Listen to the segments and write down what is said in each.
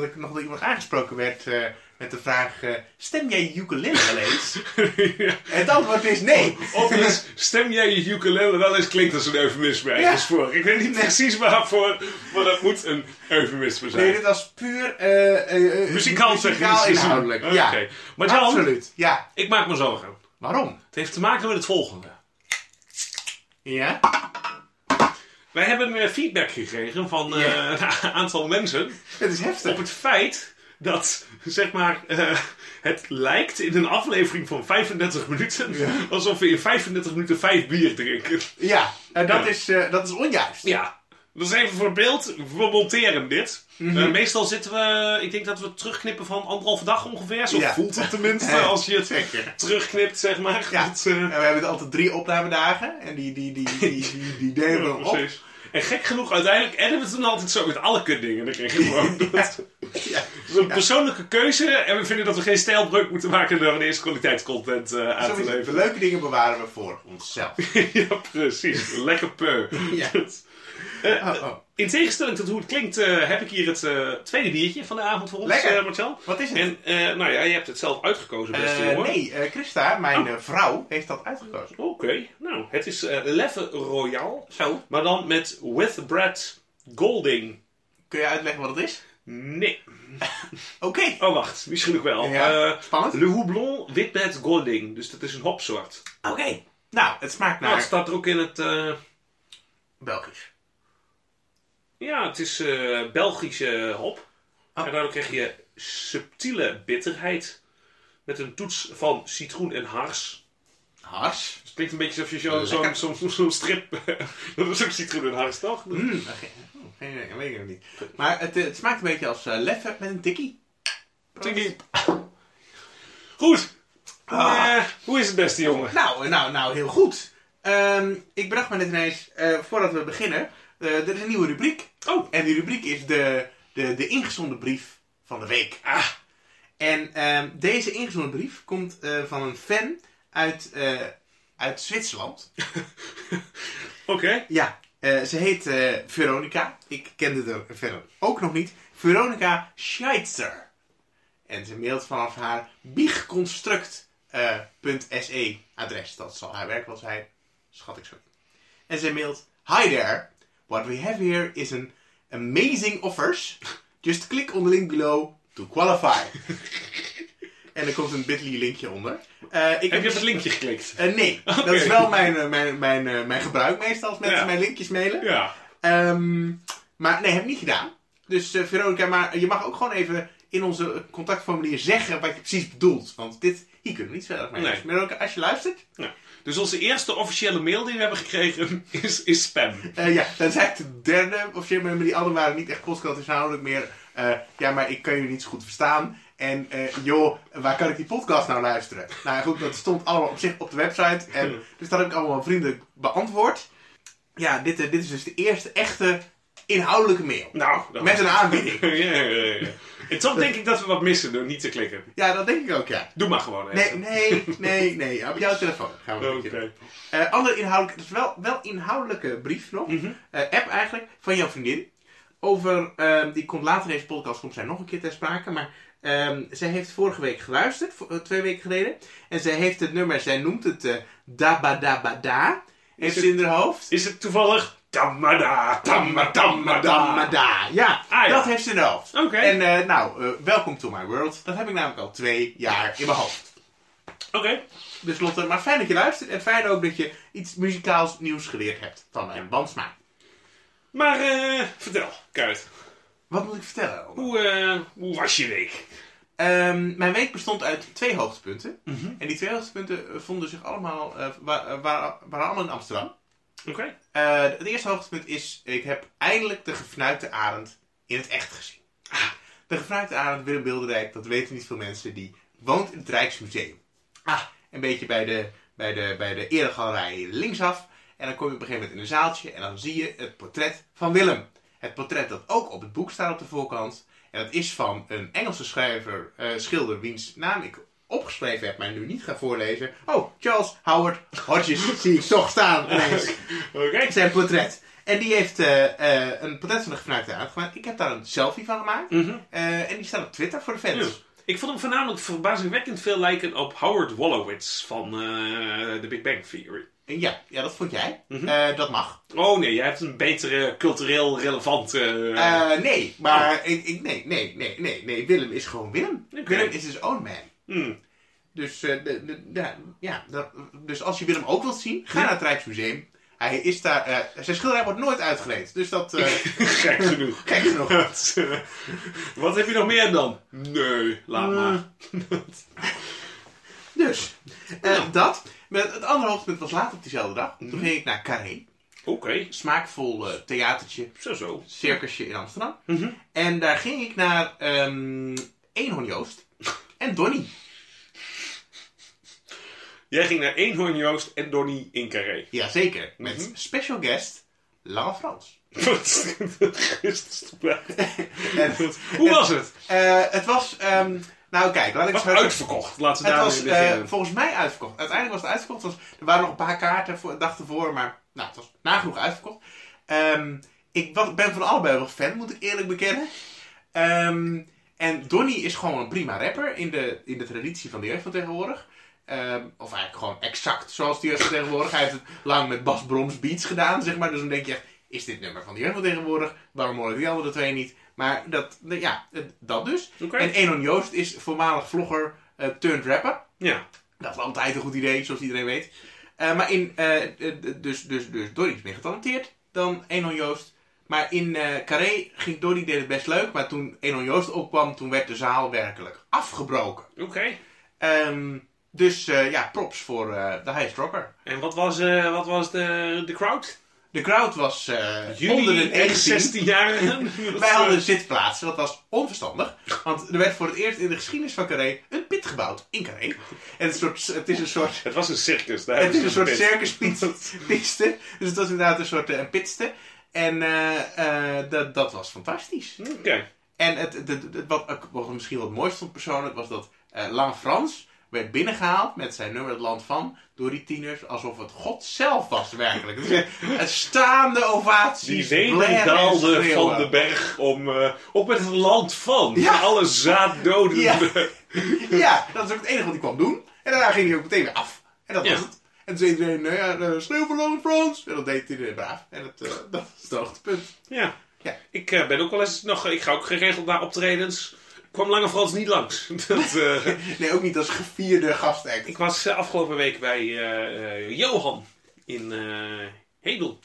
dat ik, nog door iemand aangesproken werd eh, met de vraag... eh, stem jij je ukulele wel eens? En het antwoord is nee. Of is, stem jij je ukulele wel eens klinkt als een eufemisme ergens voor. Ik weet niet precies waarvoor, maar dat moet een eufemisme zijn. Nee, dit was puur eh, Muzikaal inhoudelijk. Ja, Maar absoluut. Ja. ik maak me zorgen. Waarom? Het heeft te maken met het volgende. Ja? Wij hebben feedback gekregen van eh, een aantal mensen Het is heftig. op het feit dat, zeg maar, eh, het lijkt in een aflevering van 35 minuten Ja. alsof we in 35 minuten vijf bier drinken. Ja, en dat, Ja. Is, eh, dat is onjuist. Ja, is even voor beeld. We monteren dit. Mhm. Eh, meestal zitten we, ik denk dat we terugknippen van anderhalve dag ongeveer. Zo Ja. voelt het tenminste als je het zeker. terugknipt, zeg maar. Ja. Dat, eh, En we hebben altijd drie opnamedagen. En die, die, die, die, die, die delen we ja, op. precies. En gek genoeg, uiteindelijk editen we het dan altijd zo met alle kutdingen erin gewoon. Dat Ja. is een persoonlijke keuze en we vinden dat we geen stijlbreuk moeten maken door een eerste kwaliteitscontent eh aan te Sowieso, de leveren. leuke dingen bewaren we voor onszelf. ja, precies. Lekker peu. Ja. Oh, oh. In tegenstelling tot hoe het klinkt, eh, heb ik hier het eh, tweede biertje van de avond voor ons, Lekker. eh, Marcel. Wat is het? En nou ja, je hebt het zelf uitgekozen, beste jongen. nee, Christa, mijn Oh. vrouw, heeft dat uitgekozen. Oké, nou, het is Leffe Royal, Zo. maar dan met with bread golding. Kun je uitleggen wat het is? Nee. Oké. Oh, wacht, misschien nog wel. Ja, spannend. Le Houblon Witbed Golding, dus dat is een hopsoort. Oké. Nou, het smaakt Nou, naar het staat er ook in het... Belgisch. Ja, het is eh, Belgische hop. Oh. En daardoor krijg je subtiele bitterheid. Met een toets van citroen en hars. Hars. Het klinkt een beetje alsof je zo- zo'n zo'n zo'n strip... dat is ook citroen en hars, toch? Mm. Oh, geen idee, dat weet ik nog niet. Maar het, eh, het smaakt een beetje als leffe met een tikkie. Tikkie. Goed. Ah. Hoe is het beste jongen? Nou, nou, nou, heel goed. Ehm, ik bedacht me net ineens, voordat we beginnen, er is een nieuwe rubriek. Oh. En die rubriek is de, de, de ingezonden brief van de week. Ah, En ehm, deze ingezonden brief komt eh, van een fan uit, eh, uit Zwitserland. oké. Ja, eh, ze heet eh, Veronica. Ik kende haar verder ook nog niet. Veronica Scheitzer. En ze mailt vanaf haar biegconstruct.se adres. Dat zal haar werk wel zijn. Schat ik zo. En ze mailt... Hi there. What we have here is an amazing offers. Just click on the link below to qualify. en er komt een bit.ly linkje onder. Eh, ik Heb je op het linkje geklikt? eh, nee, dat is wel mijn, eh, mijn, mijn, mijn gebruik meestal als mensen Ja. mijn linkjes mailen. Ja. Ehm, maar nee, heb ik niet gedaan. Dus eh, Veronica, maar je mag ook gewoon even in onze contactformulier zeggen wat je precies bedoelt. Want dit, hier kunnen we niet verder mee. Nee. Dus Veronica, als je luistert, Dus onze eerste officiële mail die we hebben gekregen is, is spam. eh, ja, dan zei ik de derde officieel, maar die anderen waren niet echt podcast inhoudelijk meer. eh, ja, maar ik kan jullie niet zo goed verstaan. En eh, joh, waar kan ik die podcast nou luisteren? Nou goed, dat stond allemaal op zich op de website. En, dus dat heb ik allemaal vriendelijk beantwoord. Ja, dit, dit is dus de eerste echte inhoudelijke mail. Nou, dat Met een aanbieding. ja, ja, ja, ja. En toch denk ik dat we wat missen door niet te klikken. Ja, dat denk ik ook, ja. Doe maar gewoon Nee, even. nee, nee, nee. Op jouw telefoon gaan we doen. Eh, andere inhoudelijke, dus wel, wel inhoudelijke brief nog. Mhm. Eh, app eigenlijk, van jouw vriendin. Over, ehm, die komt later in deze podcast, komt zij nog een keer ter sprake. Maar ehm, zij heeft vorige week geluisterd, eh, twee weken geleden. En zij heeft het nummer, zij noemt het Dabadabada. Heeft het- ze in haar hoofd. Is het toevallig Tamada, Tamma, Tamada? Damada. Ja, Ah, ja. dat heeft ze in haar hoofd. Oké. En eh, nou, eh, welcome to my world. Dat heb ik namelijk al twee jaar in mijn hoofd. Oké. Dus Lotte, maar fijn dat je luistert. En fijn ook dat je iets muzikaals nieuws geleerd hebt van mijn bandsmaak. Maar eh, vertel, Kuit. Wat moet ik vertellen? Hoe, eh, hoe was je week? Ehm, mijn week bestond uit twee hoogtepunten. Mhm. En die twee hoogtepunten vonden zich allemaal, wa- waren, waren allemaal in Amsterdam. Oké. Eh, het eerste hoogtepunt is, ik heb eindelijk de gefnuikte arend in het echt gezien. Ah, de gefnuikte arend Willem Bilderdijk, dat weten niet veel mensen, die woont in het Rijksmuseum. Ah, een beetje bij de, bij de, bij de eregalerij linksaf. En dan kom je op een gegeven moment in een zaaltje en dan zie je het portret van Willem. Het portret dat ook op het boek staat op de voorkant. En dat is van een Engelse schrijver, eh, schilder, wiens naam ik opgeschreven heb, maar nu niet ga voorlezen. Oh, Charles Howard Hodges zie ik toch staan ineens zijn portret. En die heeft eh, eh, een portret van de gefnuikte aard gemaakt. Ik heb daar een selfie van gemaakt. Mhm. Eh, en die staat op Twitter voor de fans. Ja. Ik vond hem voornamelijk verbazingwekkend veel lijken op Howard Wolowitz van The Big Bang Theory. Ja, ja, dat vond jij. Mhm. Dat mag. Oh nee, jij hebt een betere cultureel relevante... Nee, maar ik, ik, nee, nee, nee, nee, nee. Willem is gewoon Willem. Willem is his own man. Hmm. Dus, eh, de, de, de- ja, dat, dus als je Willem ook wilt zien, ga naar het Rijksmuseum. Hij is daar, eh, zijn schilderij wordt nooit uitgeleend. Dus dat, eh Gek genoeg. eens nog. Wat, heb je nog meer dan? Nee, laat maar. Dus, Ja. dat. Met het andere hoogtepunt was later op diezelfde dag. Mhm. Toen ging ik naar Carré. Oké, Smaakvol theatertje, zo zo. circusje in Amsterdam. Mhm. En daar ging ik naar ehm Eenhoorn Joost en Donnie. Jij ging naar Eenhoorn Joost en Donnie in Carré. Jazeker, met Mhm. special guest Lange Frans. En, Hoe was het? eh, het was, ehm, nou kijk, laat ik Was eens even- uitverkocht. Laten we Het was beginnen. volgens mij uitverkocht. Uiteindelijk was het uitverkocht. Het was- er waren nog een paar kaarten voor de dag ervoor, maar nou, het was nagenoeg uitverkocht. Ehm, ik was, ben van allebei wel fan, moet ik eerlijk bekennen. Ehm, en Donny is gewoon een prima rapper in de, in de traditie van de jeugd van tegenwoordig. Ehm, of eigenlijk gewoon exact zoals de jeugd van tegenwoordig. Hij heeft het lang met Bas Broms beats gedaan, zeg maar. Dus dan denk je echt, is dit nummer van de jeugd van tegenwoordig? Waarom hoor ik die andere twee niet? Maar dat, ja, dat dus. En Enon Joost is voormalig vlogger eh turned rapper. Ja. Dat is altijd een goed idee, zoals iedereen weet. Eh, maar in, eh, dus, dus, dus Dorry is meer getalenteerd dan Enon Joost. Maar in eh Carré ging Dorry deed het best leuk. Maar toen Enon Joost opkwam, toen werd de zaal werkelijk afgebroken. Oké. Ehm, dus eh, ja, props voor eh, de highest rocker. En wat was, eh, wat was de, de crowd? De crowd was eh onder de echt 19. 16-jarigen? Wij hadden zitplaatsen, dat was onverstandig. Want er werd voor het eerst in de geschiedenis van Carré een pit gebouwd in Carré. En het, is een soort, het is een soort Het was een circus. Daar Het is ze een soort circuspiste. Dus het was inderdaad een soort een pitste. En eh, eh, dat, dat was fantastisch. Oké. En het, het, wat, ik- wat misschien wat mooiste vond persoonlijk was dat eh Lange Frans werd binnengehaald met zijn nummer Het Land Van door die tieners alsof het God zelf was werkelijk. Dus een staande ovaties. Die daalde van de berg om, eh, op het land van. Ja. Alle zaaddodende. Ja. Ja, dat is ook het enige wat hij kwam doen. En daarna ging hij ook meteen weer af. En dat Ja. was het. En toen zei iedereen, nou ja, eh, Lange Frans. En dat deed iedereen braaf. En dat, eh, dat is het hoogtepunt. Ja. Ja. Ik eh, ben ook wel eens nog... Ik ga ook geregeld naar optredens. Kwam Lange Frans niet langs. Dat, Nee, ook niet als gevierde gastact. ik was afgelopen week bij Johan in Hedel.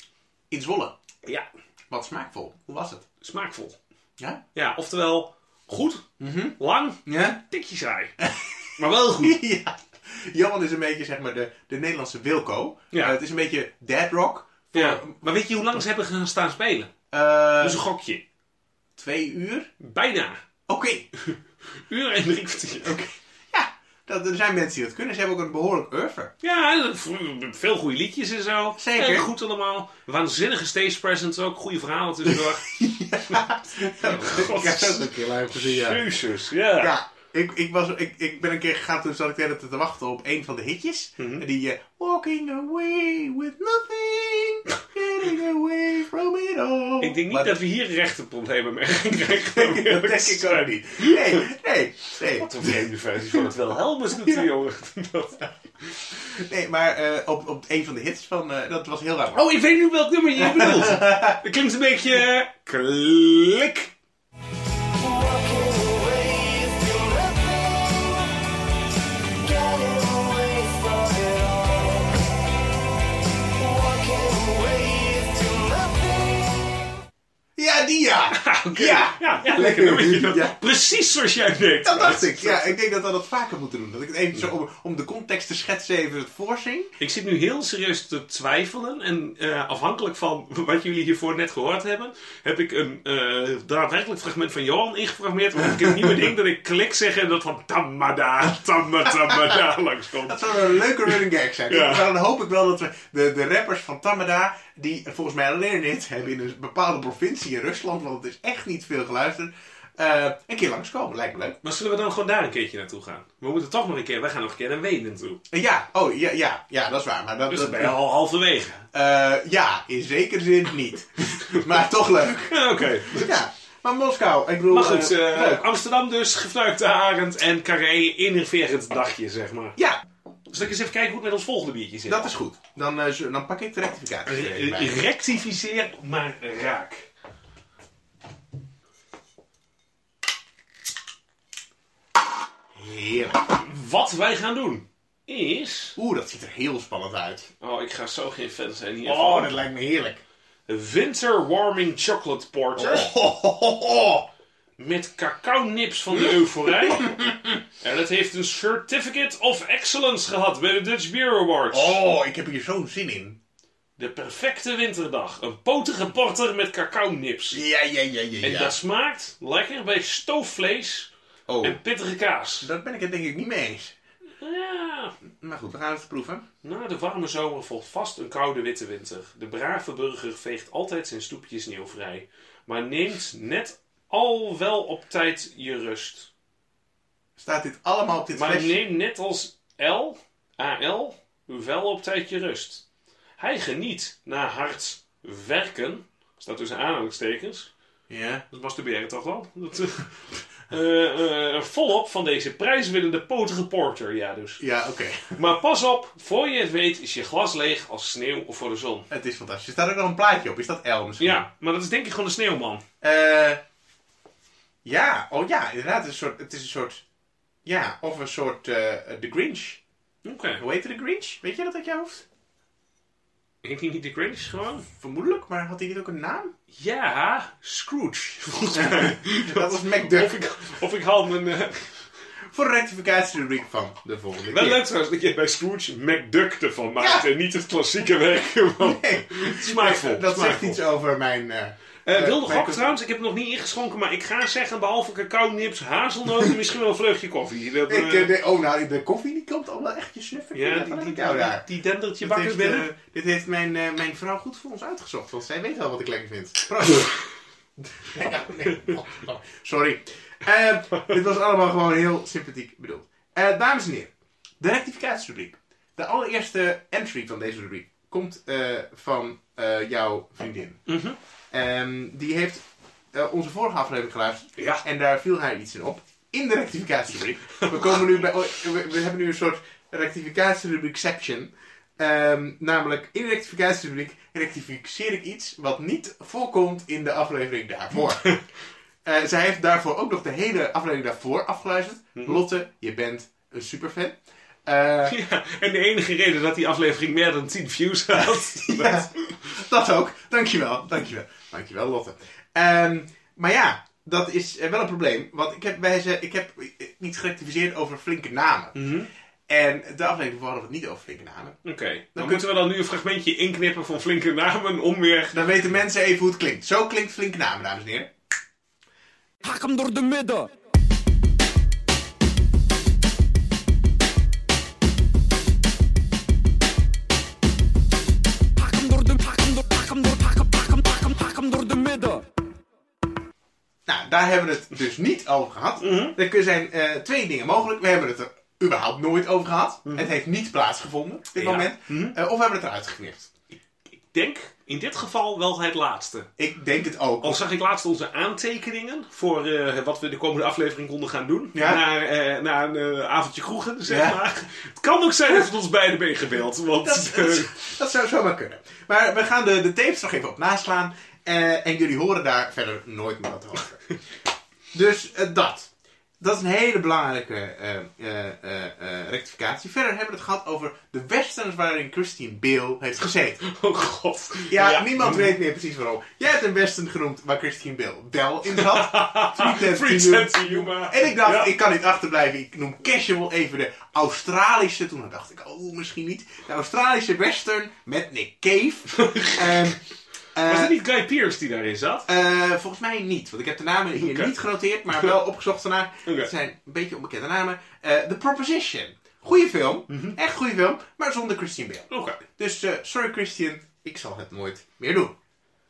In Zwolle. Ja, Wat smaakvol. Hoe was het? smaakvol. Ja? Ja, oftewel goed, Mhm. lang, Ja? tikje saai. maar wel goed. ja. Johan is een beetje, zeg maar, de, de Nederlandse Wilco. Ja. Eh, het is een beetje dead rock. Ja. Maar weet je hoe lang ze hebben gaan staan spelen? Eh, Dus een gokje. twee uur? Bijna. Oké. Uur en drie kwartier. Oké. Ja, dat, er zijn mensen die dat kunnen. Ze hebben ook een behoorlijk oeuvre. Ja, veel goede liedjes en zo. Zeker. Heel goed allemaal. Waanzinnige stage presence ook. Goede verhalen tussendoor. ja. God. Dat is een keer live gezien, ja. Jezus, ja. Ja, ik, ik, was, ik, ik ben een keer gegaan toen zat ik de te wachten op een van de hitjes. Mhm. Die eh, Walking away with nothing, getting away from it all. Ik denk niet Maar dat we hier rechtenproblemen mee gaan krijgen. dat denk ik ook niet. Nee, nee, nee. Wat een vreemde versie van het Wilhelmus doet die jongen. Dat- Nee, maar eh, op, op een van de hits van, eh, dat was heel raar. Oh, ik weet nu welk nummer je bedoelt. Dat klinkt een beetje... Klik. Ja, die ja! Oké. Ja. ja, ja, lekker nummertje. Ja. Precies zoals jij deed. Dat dacht ik. Ja, ik denk dat we dat vaker moeten doen. Dat ik het even zo om, om de context te schetsen even het voorzing. Ik zit nu heel serieus te twijfelen. En eh, afhankelijk van wat jullie hiervoor net gehoord hebben, heb ik een eh, daadwerkelijk fragment van Johan ingefragmeerd. Waarop ik het nieuwe ding dat ik klik zeg en dat van tamada, tamma, tamada langskomt. Dat zou een leuke running gag zijn. Ja. Maar dan hoop ik wel dat we de, de rappers van Tamada, die volgens mij alleen dit hebben in een bepaalde provincie in Rusland, want het is echt niet veel geluisterd, eh, een keer langskomen. Lijkt me leuk. Maar zullen we dan gewoon daar een keertje naartoe gaan? We moeten toch nog een keer, wij gaan nog een keer naar Wenen toe. Ja, oh ja, ja, ja, dat is waar. Maar dat, Dus dat, ben je al halverwege. eh, ja, in zekere zin niet. maar toch leuk. Oké. Ja, maar Moskou, ik bedoel... Maar goed, eh, leuk. Amsterdam dus, gefluikte arend en carré, innerverend dagje, zeg maar. Ja, Zal ik eens even kijken hoe het met ons volgende biertje zit? dat is goed. Dan, eh, dan pak ik de rectificatie. er. Re- Rectificeer, maar raak. Heerlijk. Wat wij gaan doen is... Oeh, dat ziet er heel spannend uit. Oh, ik ga zo geen fan zijn hier. Oh, dat lijkt me heerlijk. Winter Warming Chocolate Porter. Oh, oh, oh, oh. Met cacao nips van de Euforij. en het heeft een Certificate of Excellence gehad bij de Dutch Beer Awards. Oh, ik heb hier zo'n zin in. De perfecte winterdag. Een potige porter met cacao nips. Ja, ja, ja, ja. En ja. dat smaakt lekker bij stoofvlees Oh, en pittige kaas. daar ben ik het denk ik niet mee eens. Ja, Maar goed, we gaan het proeven. na de warme zomer volgt vast een koude witte winter. De brave burger veegt altijd zijn stoepje sneeuwvrij. Maar neemt net al wel op tijd je rust. Staat dit allemaal op dit Maar flesje? neem net als L, AL, wel op tijd je rust. Hij geniet na hard werken, staat tussen aanhalingstekens, Ja. dat masturberen toch wel? Dat, eh, eh, eh, volop van deze prijswinnende potige porter, ja dus. Ja, oké. Maar pas op, voor je het weet is je glas leeg als sneeuw voor de zon. Het is fantastisch. Er staat ook nog een plaatje op. Is dat L misschien? Ja, maar dat is denk ik gewoon een sneeuwman. Eh, ja, oh ja, inderdaad. Het is een soort... Het is een soort ja, of een soort eh The Grinch. Oké. Hoe heette The Grinch? Weet je dat uit je hoofd? Heet hij niet de Grinch gewoon? Vermoedelijk, maar had hij niet ook een naam? Ja, Scrooge. Volgens mij. Dat was MacDuck. Of ik, of ik haal mijn... eh, Voor de rectificatierubriek van de volgende Wel leuk trouwens dat je bij Scrooge McDuck ervan maakt Ja. en niet het klassieke werk. Nee, Smaakvol. dat zegt iets over mijn... eh, Eh, wilde gok trouwens, ik heb het nog niet ingeschonken, maar ik ga zeggen, behalve cacao nips, hazelnoten, misschien wel een vleugje koffie. Dat, ik, eh, eh, de, oh, nou, de koffie die komt al wel echt je snuffen. ja, die, die, die, die dendert je Dit bakkers heeft, binnen. dit heeft mijn, mijn vrouw goed voor ons uitgezocht, want zij weet wel wat ik lekker vind. Ja, nee. Oh, Sorry. Dit was allemaal gewoon heel sympathiek bedoeld. Dames en heren, de rectificatierubriek. De allereerste entry van deze rubriek komt van jouw vriendin. Mhm. Ehm, die heeft eh, onze vorige aflevering geluisterd. Ja. En daar viel haar iets in op. In de rectificatierubriek. We, komen nu bij, we, we hebben nu een soort rectificatierubriek section. Ehm, namelijk in de rectificatierubriek rectificeer ik iets wat niet voorkomt in de aflevering daarvoor. Eh, zij heeft daarvoor ook nog de hele aflevering daarvoor afgeluisterd. Lotte, je bent een superfan. Eh, Ja, en de enige reden dat die aflevering meer dan 10 views had. ja, dat ook. Dankjewel, dankjewel. Dankjewel, Lotte. Ehm, maar ja, dat is eh, wel een probleem. Want ik heb, bij ze, ik heb eh, iets gerectificeerd over flinke namen. Mhm. En de aflevering hadden we het niet over flinke namen. Oké, dan kun- moeten we dan nu een fragmentje inknippen van flinke namen om weer... Dan weten mensen even hoe het klinkt. Zo klinkt flinke namen, dames en heren. Hak hem door de midden. Daar hebben we het dus niet over gehad. Er zijn eh, twee dingen mogelijk. We hebben het er überhaupt nooit over gehad. Het heeft niet plaatsgevonden op dit Ja. moment. Eh, of we hebben het eruit geknipt. Ik denk in dit geval wel het laatste. Ik denk het ook. Al zag ik laatst onze aantekeningen voor eh, wat we de komende aflevering konden gaan doen. Ja. Naar, naar een avondje kroegen, zeg Ja. maar. Het kan ook zijn dat het ons beiden meegebeeld. Want Dat, dat, dat zou zomaar kunnen. Maar we gaan de, de tapes nog even op naslaan. Eh, en jullie horen daar verder nooit meer wat over. dus eh, dat. Dat is een hele belangrijke eh, rectificatie. Verder hebben we het gehad over de westerns waarin Christine Bale heeft gezeten. oh god. Ja, niemand weet meer precies waarom. Jij hebt een western genoemd waar Christine Bale wel in zat. Free humor. En ik dacht, Ja. ik kan niet achterblijven. Ik noem Casual even de Australische. Toen dacht ik, oh, misschien niet. De Australische western met Nick Cave. en, eh, Was het niet Guy Pearce die daarin zat? eh, volgens mij niet. Want ik heb de namen hier niet genoteerd, maar wel opgezocht daarna. Het zijn een beetje onbekende namen. Eh, The Proposition. Goeie film. Mhm. Echt goede film. Maar zonder Christine Bale. Dus eh, sorry Christian, ik zal het nooit meer doen.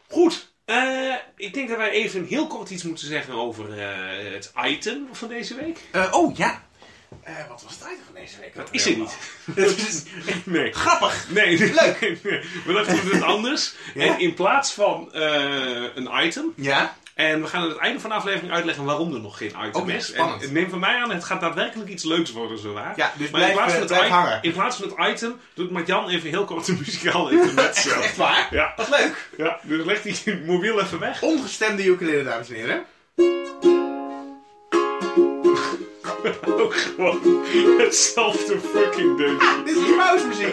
Goed. Eh, ik denk dat wij even heel kort iets moeten zeggen over eh, het item van deze week. Eh, oh, ja. Eh, wat was het item van deze week? Dat is er niet. Dat is Nee. grappig. Nee, Leuk. We dachten het anders. Ja? En in plaats van eh, een item. Ja? En we gaan aan het einde van de aflevering uitleggen waarom er nog geen item Oké, is. spannend. En neem van mij aan, het gaat daadwerkelijk iets leuks worden, zowaar. Ja, dus maar blijf, in plaats, eh, van het blijf i- hangen. in plaats van het item doet Marjan even heel kort een muzikaal intermezzo. Echt waar? Ja, Wat leuk. ja, dus leg die mobiel even weg. Ongestemde ukulele, dames en heren. Ook gewoon hetzelfde fucking deuntje. Dit is die.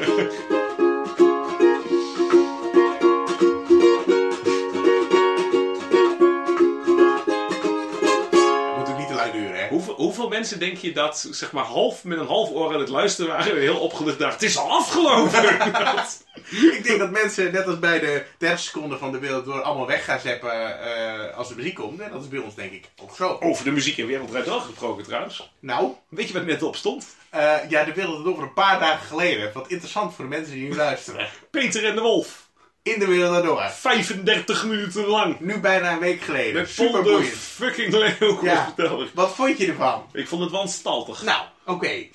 Moet ook niet te lang duren, hè? Hoeveel, hoeveel mensen denk je dat, zeg maar, half met een half oor aan het luisteren waren en heel opgelucht dachten, het is al afgelopen. Ik denk dat mensen, net als bij de 30 seconden van de wereld door, allemaal weg gaan zeppen eh, als de muziek komt. En dat is bij ons, denk ik, ook zo. Over de muziek in Wereldrijd Door gesproken trouwens. Nou, Weet je wat net op stond? eh, ja, de wereld door een paar dagen geleden. Wat interessant voor de mensen die nu luisteren. Peter en de Wolf. In de wereld door. 35 minuten lang. Nu bijna een week geleden. Met Super de fucking Leeuw. Ja. Wat vond je ervan? Ik vond het wanstaltig. Nou, oké.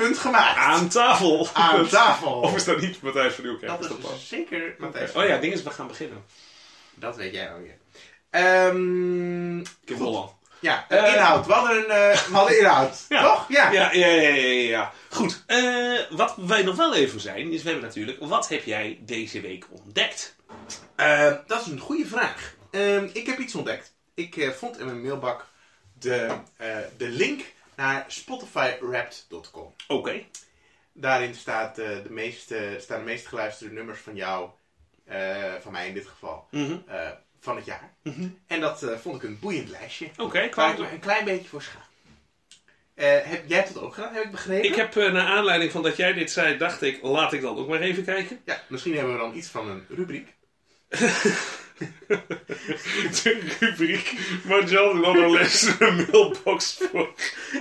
Punt gemaakt. Aan tafel. Aan tafel. Of is dat niet Matthijs van Nieuwkerk? Dat Is is dat pas? zeker Matthijs. Oh ja, ding is, we gaan beginnen. Dat weet jij ook, ja. Ehm, Ik heb Holland. ja, eh, inhoud. We hadden, een, eh, we hadden inhoud. Ja. Toch? Ja. Ja, ja, ja, ja, ja. Goed. eh, wat wij nog wel even zijn, is we hebben natuurlijk, wat heb jij deze week ontdekt? Eh, dat is een goede vraag. Ehm, ik heb iets ontdekt. Ik eh, vond in mijn mailbak de, eh, de link naar spotifywrapped.com. Oké. Daarin staat, eh, de meeste, staan de meest geluisterde nummers van jou, eh, van mij in dit geval, Mhm. eh, van het jaar. En dat vond ik een boeiend lijstje. Oké, Waar kwam ik me een klein beetje voor schaam. Heb, jij hebt dat ook gedaan, heb ik begrepen? Ik heb, naar aanleiding van dat jij dit zei, dacht ik, laat ik dan ook maar even kijken. Ja, misschien hebben we dan iets van een rubriek. De rubriek Marjan Landerles een mailbox voor.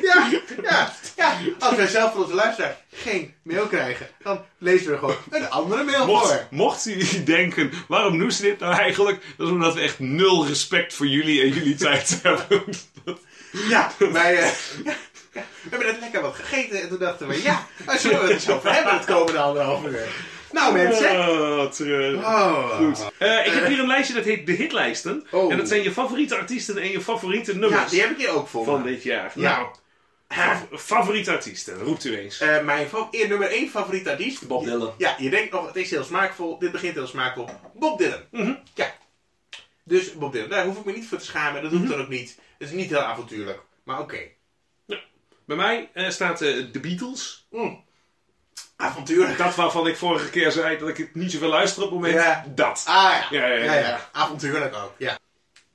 Ja, ja, ja. Als wij zelf van onze luisteraars geen mail krijgen, dan lezen we gewoon een andere mail voor. Mocht, mocht u denken, waarom doen ze dit nou eigenlijk? Dat is omdat we echt nul respect voor jullie en jullie tijd hebben. Ja, wij eh, we hebben net lekker wat gegeten en toen dachten we, ja, zullen we het over hebben het komende anderhalf uur? Nou mensen. Oh, treurig. Oh, Goed. Eh, ik heb hier een lijstje dat heet de hitlijsten. Oh. En dat zijn je favoriete artiesten en je favoriete Ja, nummers die heb ik hier ook voor van me. dit jaar. Ja. Nou, fav- favoriete artiesten, roept u eens. Eh, mijn nummer 1 favoriet artiest. Bob Dylan. Ja, je denkt nog, het is heel smaakvol. Dit begint heel smaakvol. Bob Dylan. Mhm. Ja. Dus Bob Dylan. Daar hoef ik me niet voor te schamen. Dat hoeft dan ook niet. Het is niet heel avontuurlijk. Maar oké. Bij mij eh, staat eh, de Beatles. Mm. Avontuurlijk. Dat waarvan ik vorige keer zei dat ik het niet zoveel luister op het moment. Ja. Dat. Ah ja. Ja, ja, ja. Avontuurlijk ook. Ja.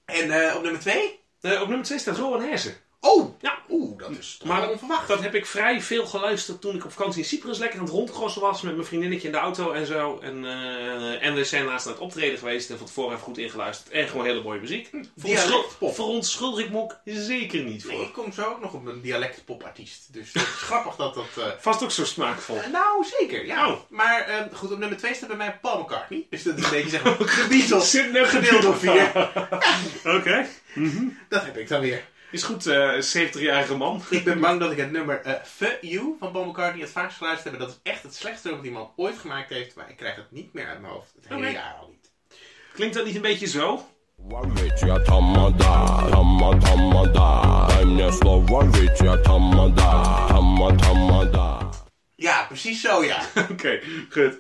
En eh, op nummer 2? Eh, op nummer 2 staat Rowan Hersen. Oh! Ja. Oeh, dat is toch Maar onverwacht. Dat heb ik vrij veel geluisterd toen ik op vakantie in Cyprus lekker aan het rondgrossen was met mijn vriendinnetje in de auto en zo. En, eh, en we zijn laatst naar het optreden geweest en van tevoren even goed ingeluisterd. En gewoon hele mooie muziek. dialectpop. Verontschuldig ik me ook zeker niet voor. Nee, ik kom zo ook nog op een dialectpopartiest. Dus het is grappig dat dat... eh, Vast ook zo smaakvol. Nou, zeker, ja. Oh. Maar eh, goed, op nummer 2 staat bij mij Paul McCartney. Dus dat is een beetje zeg maar gedeeld door vier. Oké. Dat heb ik dan weer. Is goed, eh 70-jarige man. Ik ben bang dat ik het nummer eh Fuck You van Paul McCartney het vaakst geluisterd heb. En dat is echt het slechtste nummer dat iemand ooit gemaakt heeft. Maar ik krijg het niet meer uit mijn hoofd. Het hele jaar al niet. Klinkt dat niet een beetje zo? Tamada, Tama Tamada. I'm Warwichia Tamada, Tama Tamada. Ja, precies zo, ja. Oké, goed.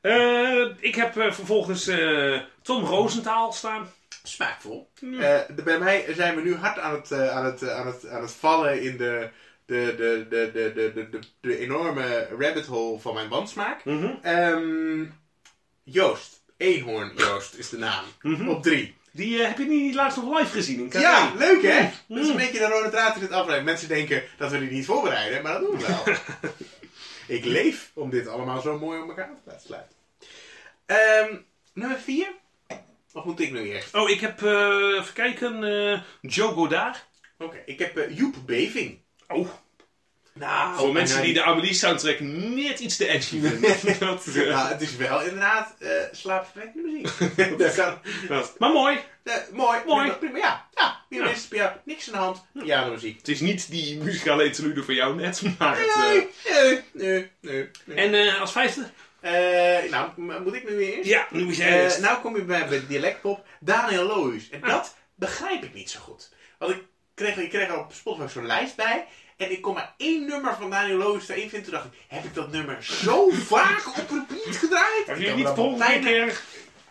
Eh, ik heb eh, vervolgens eh, Tom Rosenthal staan smaakvol. Eh, bij mij zijn we nu hard aan het, eh, aan het, aan het, aan het vallen in de, de, de, de, de, de, de, de enorme rabbit hole van mijn bandsmaak. Mm ehm, Joost, Eenhoorn Joost is de naam, mhm. op drie. Die eh, heb je niet laatst nog live gezien. Ja, leuk hè? Dat is een mhm. beetje de rode draad in het afleiding. Mensen denken dat we die niet voorbereiden, maar dat doen we wel. Ik leef om dit allemaal zo mooi om elkaar te laten sluiten. Ehm, nummer 4. Of moet ik nu eerst? Oh, ik heb, eh, even kijken, eh, Joe Godard. Oké, ik heb eh, Joep Beving. Oh. Nou, Voor mensen nou, die de Amelie soundtrack net iets te edgy vinden. dat, Nou, het is wel inderdaad uh, slaapverwekkende muziek. dat kan, dat- Maar mooi. mooi, Mooi. Prima, ja. Ja, pianist, ja. niks aan de hand. Pianomuziek. Het is niet die muzikale interlude van jou net, maar het... Nee, nee, nee, nee. nee. En als vijfde? Eh, nou, moet ik nu weer eerst? Ja, nu moet jij Eh, eerst. nou kom je bij, bij dialectpop Daniel Lohuis. En Ah. dat begrijp ik niet zo goed. Want ik kreeg, ik kreeg er op Spotify zo'n lijst bij. En ik kon maar één nummer van Daniel Lohuis erin vinden. Toen dacht ik, heb ik dat nummer zo vaak op repeat gedraaid? Heb je niet bijna- keer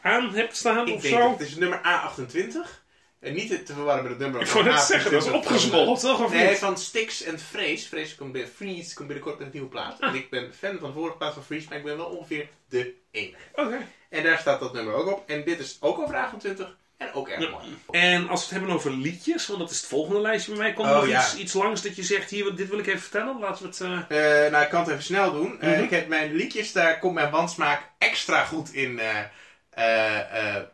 aan hebt staan Ik of denk zo? dat het is nummer A28. En niet te verwarren met het nummer Ik wou net A28 zeggen, dat is van, opgezwollen, toch? Of Nee, niet? van Styx en Freeze. Freeze komt, bij, Freeze komt binnenkort met een nieuwe plaat. Ah. En ik ben fan van de vorige plaat van Freeze, maar ik ben wel ongeveer de enige. Oké. En daar staat dat nummer ook op. En dit is ook over 28 en ook erg Ja. mooi. En als we het hebben over liedjes, want dat is het volgende lijstje bij mij, komt er Oh, nog ja. iets, iets langs dat je zegt, hier, dit wil ik even vertellen. Laten we het... eh, Eh, nou, ik kan het even snel doen. Eh, Mhm. Ik heb mijn liedjes, daar komt mijn wandsmaak extra goed in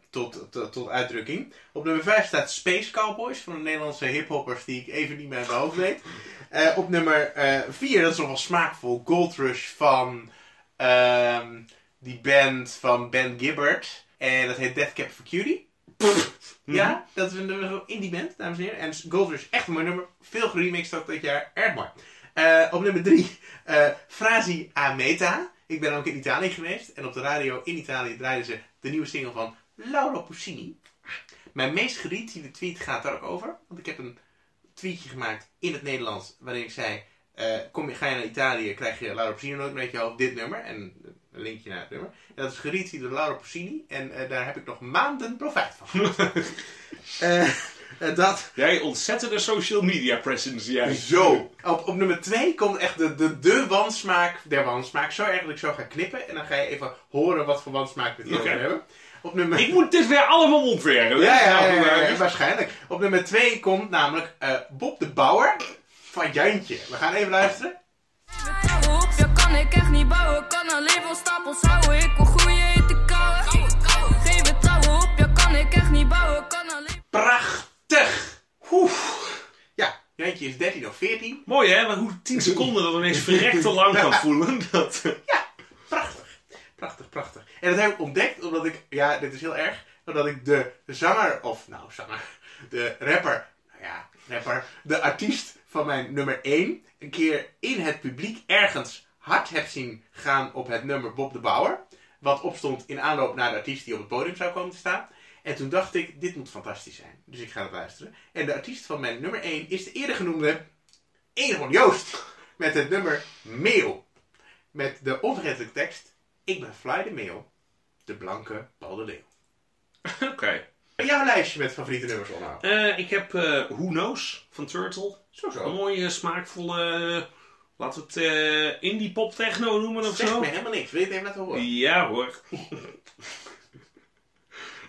tot, tot, tot uitdrukking. Op nummer 5 staat Space Cowboys van de Nederlandse hiphoppers die ik even niet meer uit mijn hoofd weet. Eh, op nummer 4, dat is nog wel smaakvol, Gold Rush van ehm, die band van Ben Gibbard. En dat heet Death Cab for Cutie. Ja, dat is een indie band, dames en heren. En Gold Rush, echt een mooi nummer. Veel geremixed ook dit jaar, erg mooi. Eh, op nummer 3, eh Frasi a Meta. Ik ben ook in Italië geweest. En op de radio in Italië draaiden ze de nieuwe single van Laura Puccini. Mijn meest geretweede tweet gaat daar ook over. Want ik heb een tweetje gemaakt in het Nederlands. Waarin ik zei, eh, kom je, ga je naar Italië, krijg je Laura Puccini nooit meer uit je hoofd dit nummer. En een linkje naar het nummer. En dat is geretweet door Laura Puccini. En eh, daar heb ik nog maanden profijt van. Eh, eh, dat... Jij ontzettende social media presence, jij. Zo. Op, op nummer 2 komt echt de, de, de wansmaak der wansmaak. Zo erg dat ik zo ga knippen. En dan ga je even horen wat voor wansmaak we het hier over hebben. Op nummer... Ik moet dit weer allemaal ontwerpen. Ja, ja, ja, ja, ja, waarschijnlijk. Op nummer 2 komt namelijk eh, Bob de Bouwer van Jantje. We gaan even luisteren. Ja kan ik echt niet bouwen. Kan alleen van stapels houden. Ik Ja, is 13 of 14. Mooi hè, maar hoe 10 seconden dat ineens verrekte lang kan voelen. Dat, Prachtig. Prachtig, prachtig. En dat heb ik ontdekt omdat ik, ja, dit is heel erg, omdat ik de zanger, of nou, zanger, de rapper, nou ja, rapper, de artiest van mijn nummer 1, een keer in het publiek ergens hard heb zien gaan op het nummer Bob de Bouwer. Wat opstond in aanloop naar de artiest die op het podium zou komen te staan. En toen dacht ik, dit moet fantastisch zijn. Dus ik ga het luisteren. En de artiest van mijn nummer 1 is de eerder genoemde Egon Joost. Met het nummer Meeuw. Met de onvergetelijke tekst. Ik ben Fly de Meeuw. De blanke Paul de Leeuw. Oké. Jouw lijstje met favoriete nummers onderhoud. Eh, ik heb eh Who Knows van Turtle. Zo Een zo. mooie, smaakvolle, laten we het eh, indie pop techno noemen of zo. me helemaal niks. Wil je het even laten horen? Ja hoor.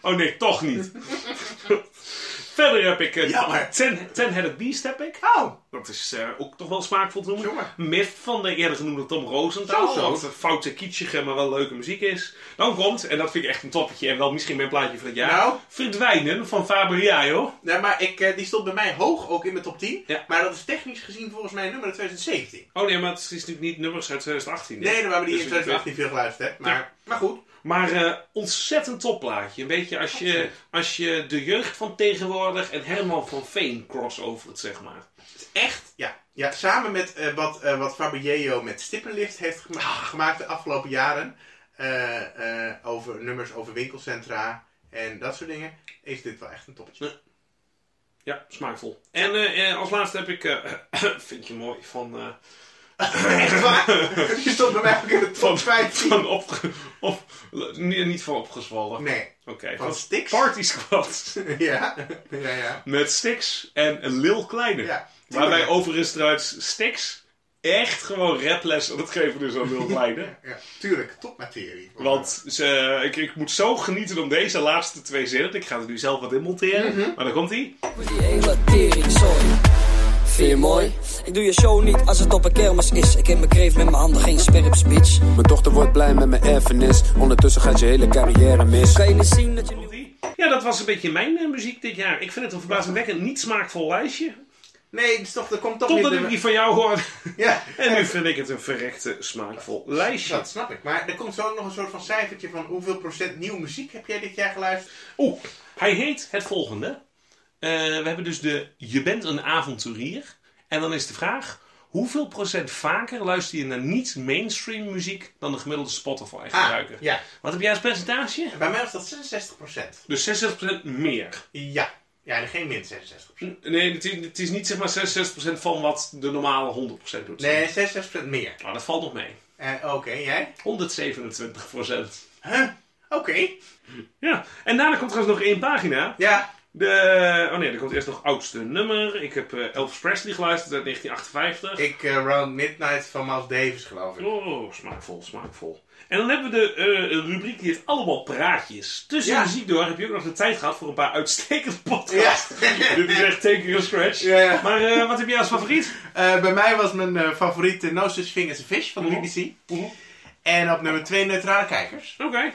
Oh nee, toch niet. Verder heb ik uh, Jammer. Ten, Ten-Headed Beast heb ik. Oh, Dat is eh, ook toch wel smaakvol te noemen. Jongen. Myth van de eerder genoemde Tom Rosenthal. Zo, zo. Wat een foute, kitschige, maar wel leuke muziek is. Dan komt, en dat vind ik echt een toppetje en wel misschien mijn plaatje van het jaar. Nou? Verdwijnen van Fabriaio. nou, maar ik, eh, die stond bij mij hoog ook in mijn top 10. Ja. Maar dat is technisch gezien volgens mij nummer 2017. Oh nee, maar het is natuurlijk niet nummers uit 2018. dit. Nee, we hebben die in Dus 2018 veel geluisterd. Hè? Maar, maar goed. Maar eh, ontzettend topplaatje. Een beetje als je, als je de jeugd van tegenwoordig en Herman van Veen crossovert, zeg maar. Echt, ja. ja samen met eh, wat, eh wat met Stippenlift heeft gema- gemaakt de afgelopen jaren. eh, over nummers over winkelcentra en dat soort dingen. Is dit wel echt een toppetje. Ja, smaakvol. En als laatste heb ik, vind je mooi, van, Echt waar? Die stond bij mij ook in de top 15. van op, niet van opgezwollen. Nee, Oké, van van Stix. Party Squad. ja, ja, ja. Met Stix en een Lil Kleine. Ja, Waarbij overigens eruit Stix echt gewoon raples aan het geven is aan Lil Kleine. Ja, tuurlijk, topmaterie. Want ze, ik, ik moet zo genieten om deze laatste twee zinnen. Ik ga er nu zelf wat in monteren. Mhm. Maar dan komt hij. Vind je mooi? Ik doe je show niet als het op een kermis is. Ik heb mijn kreef met mijn handen, geen sperps, bitch. Mijn dochter wordt blij met mijn erfenis. Ondertussen gaat je hele carrière mis. Kan je niet zien dat je nu... Ja, dat was een beetje mijn eh, muziek dit jaar. Ik vind het een verbazingwekkend niet smaakvol lijstje. Nee, is toch, er komt toch Totdat niet... ik die van jou hoor. Ja, En nu vind ik het een verrekte smaakvol lijstje. dat snap ik. Maar er komt zo nog een soort van cijfertje van hoeveel procent nieuwe muziek heb jij dit jaar geluisterd? Oeh, hij heet het volgende. Eh, we hebben dus de Je bent een avonturier. En dan is de vraag... Hoeveel procent vaker luister je naar niet-mainstream muziek dan de gemiddelde Spotify gebruiker? Ah, ja. Wat heb jij als percentage? Bij mij was dat 66 procent. Dus 66% meer. Ja. Ja, en geen min 66% Nee, het is, het is niet zeg maar 66% van wat de normale 100% doet. Nee, 66% meer. Maar dat valt nog mee. Eh, Oké, jij? 127%. Huh? Oké. Ja, en daarna komt trouwens nog één pagina. Ja. De, oh nee, er komt eerst nog oudste nummer. Ik heb eh, Elvis Presley geluisterd uit 1958. Ik eh, Round Midnight van Miles Davis, geloof ik. Oh, smaakvol, smaakvol. En dan hebben we de eh, rubriek die heet Allemaal Praatjes. Tussen Ja. de muziek door heb je ook nog de tijd gehad voor een paar uitstekende podcasts. Ja. Dit is echt taking a scratch. Ja, ja. Maar eh, wat heb jij als favoriet? Eh, bij mij was mijn favoriet No Such Thing as a Fish van de Mhm. BBC. En op nummer 2 Neutrale Kijkers. Oké.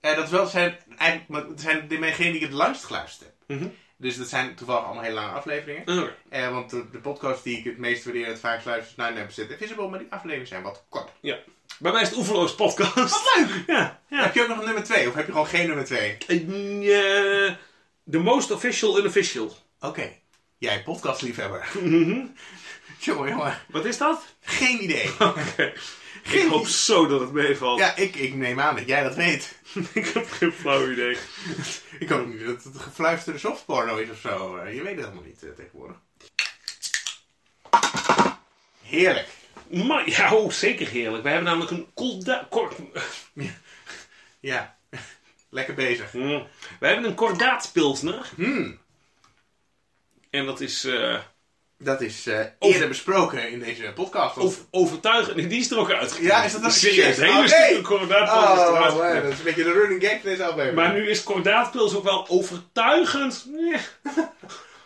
Eh, dat wel zijn, eigenlijk, zijn degenen die ik het langst geluisterd heb. Mhm. Dus dat zijn toevallig allemaal hele lange afleveringen. Oké. Eh, want de, de podcast die ik het meest waardeer en het vaakst luister is Nine Episode Invisible. Maar die afleveringen zijn wat kort. Ja. Bij mij is het Oeverloos podcast. Leuk! Ja. ja. Heb je ook nog een nummer 2 of heb je gewoon geen nummer 2? Eh, The most official unofficial. Oké. Jij podcastliefhebber. Mhm. jongen, jongen. Wat is dat? Geen idee. Oké. Ik hoop zo dat het meevalt. Ja, ik, ik neem aan dat jij dat weet. ik heb geen flauw idee. Ik hoop niet dat het gefluisterde softporno is of zo. Eh, Je weet het helemaal niet eh, tegenwoordig. Heerlijk. Maar, ja, oh, zeker heerlijk. Wij hebben namelijk een korda... Kor, Ja. Lekker bezig. Mm. Wij hebben een kordaatpilsner. Hmm. En dat is eh, Dat is eh, Over- eerder besproken in deze podcast. over, overtuigend. Nee, die is er ook uitgekomen. Ja, is dat ook Serieus, shit? hele Oh, stuk een kordaatpils Oh, man, dat is een beetje de running gag van deze aflevering. Maar nu is kordaatpils ook wel overtuigend. Nee.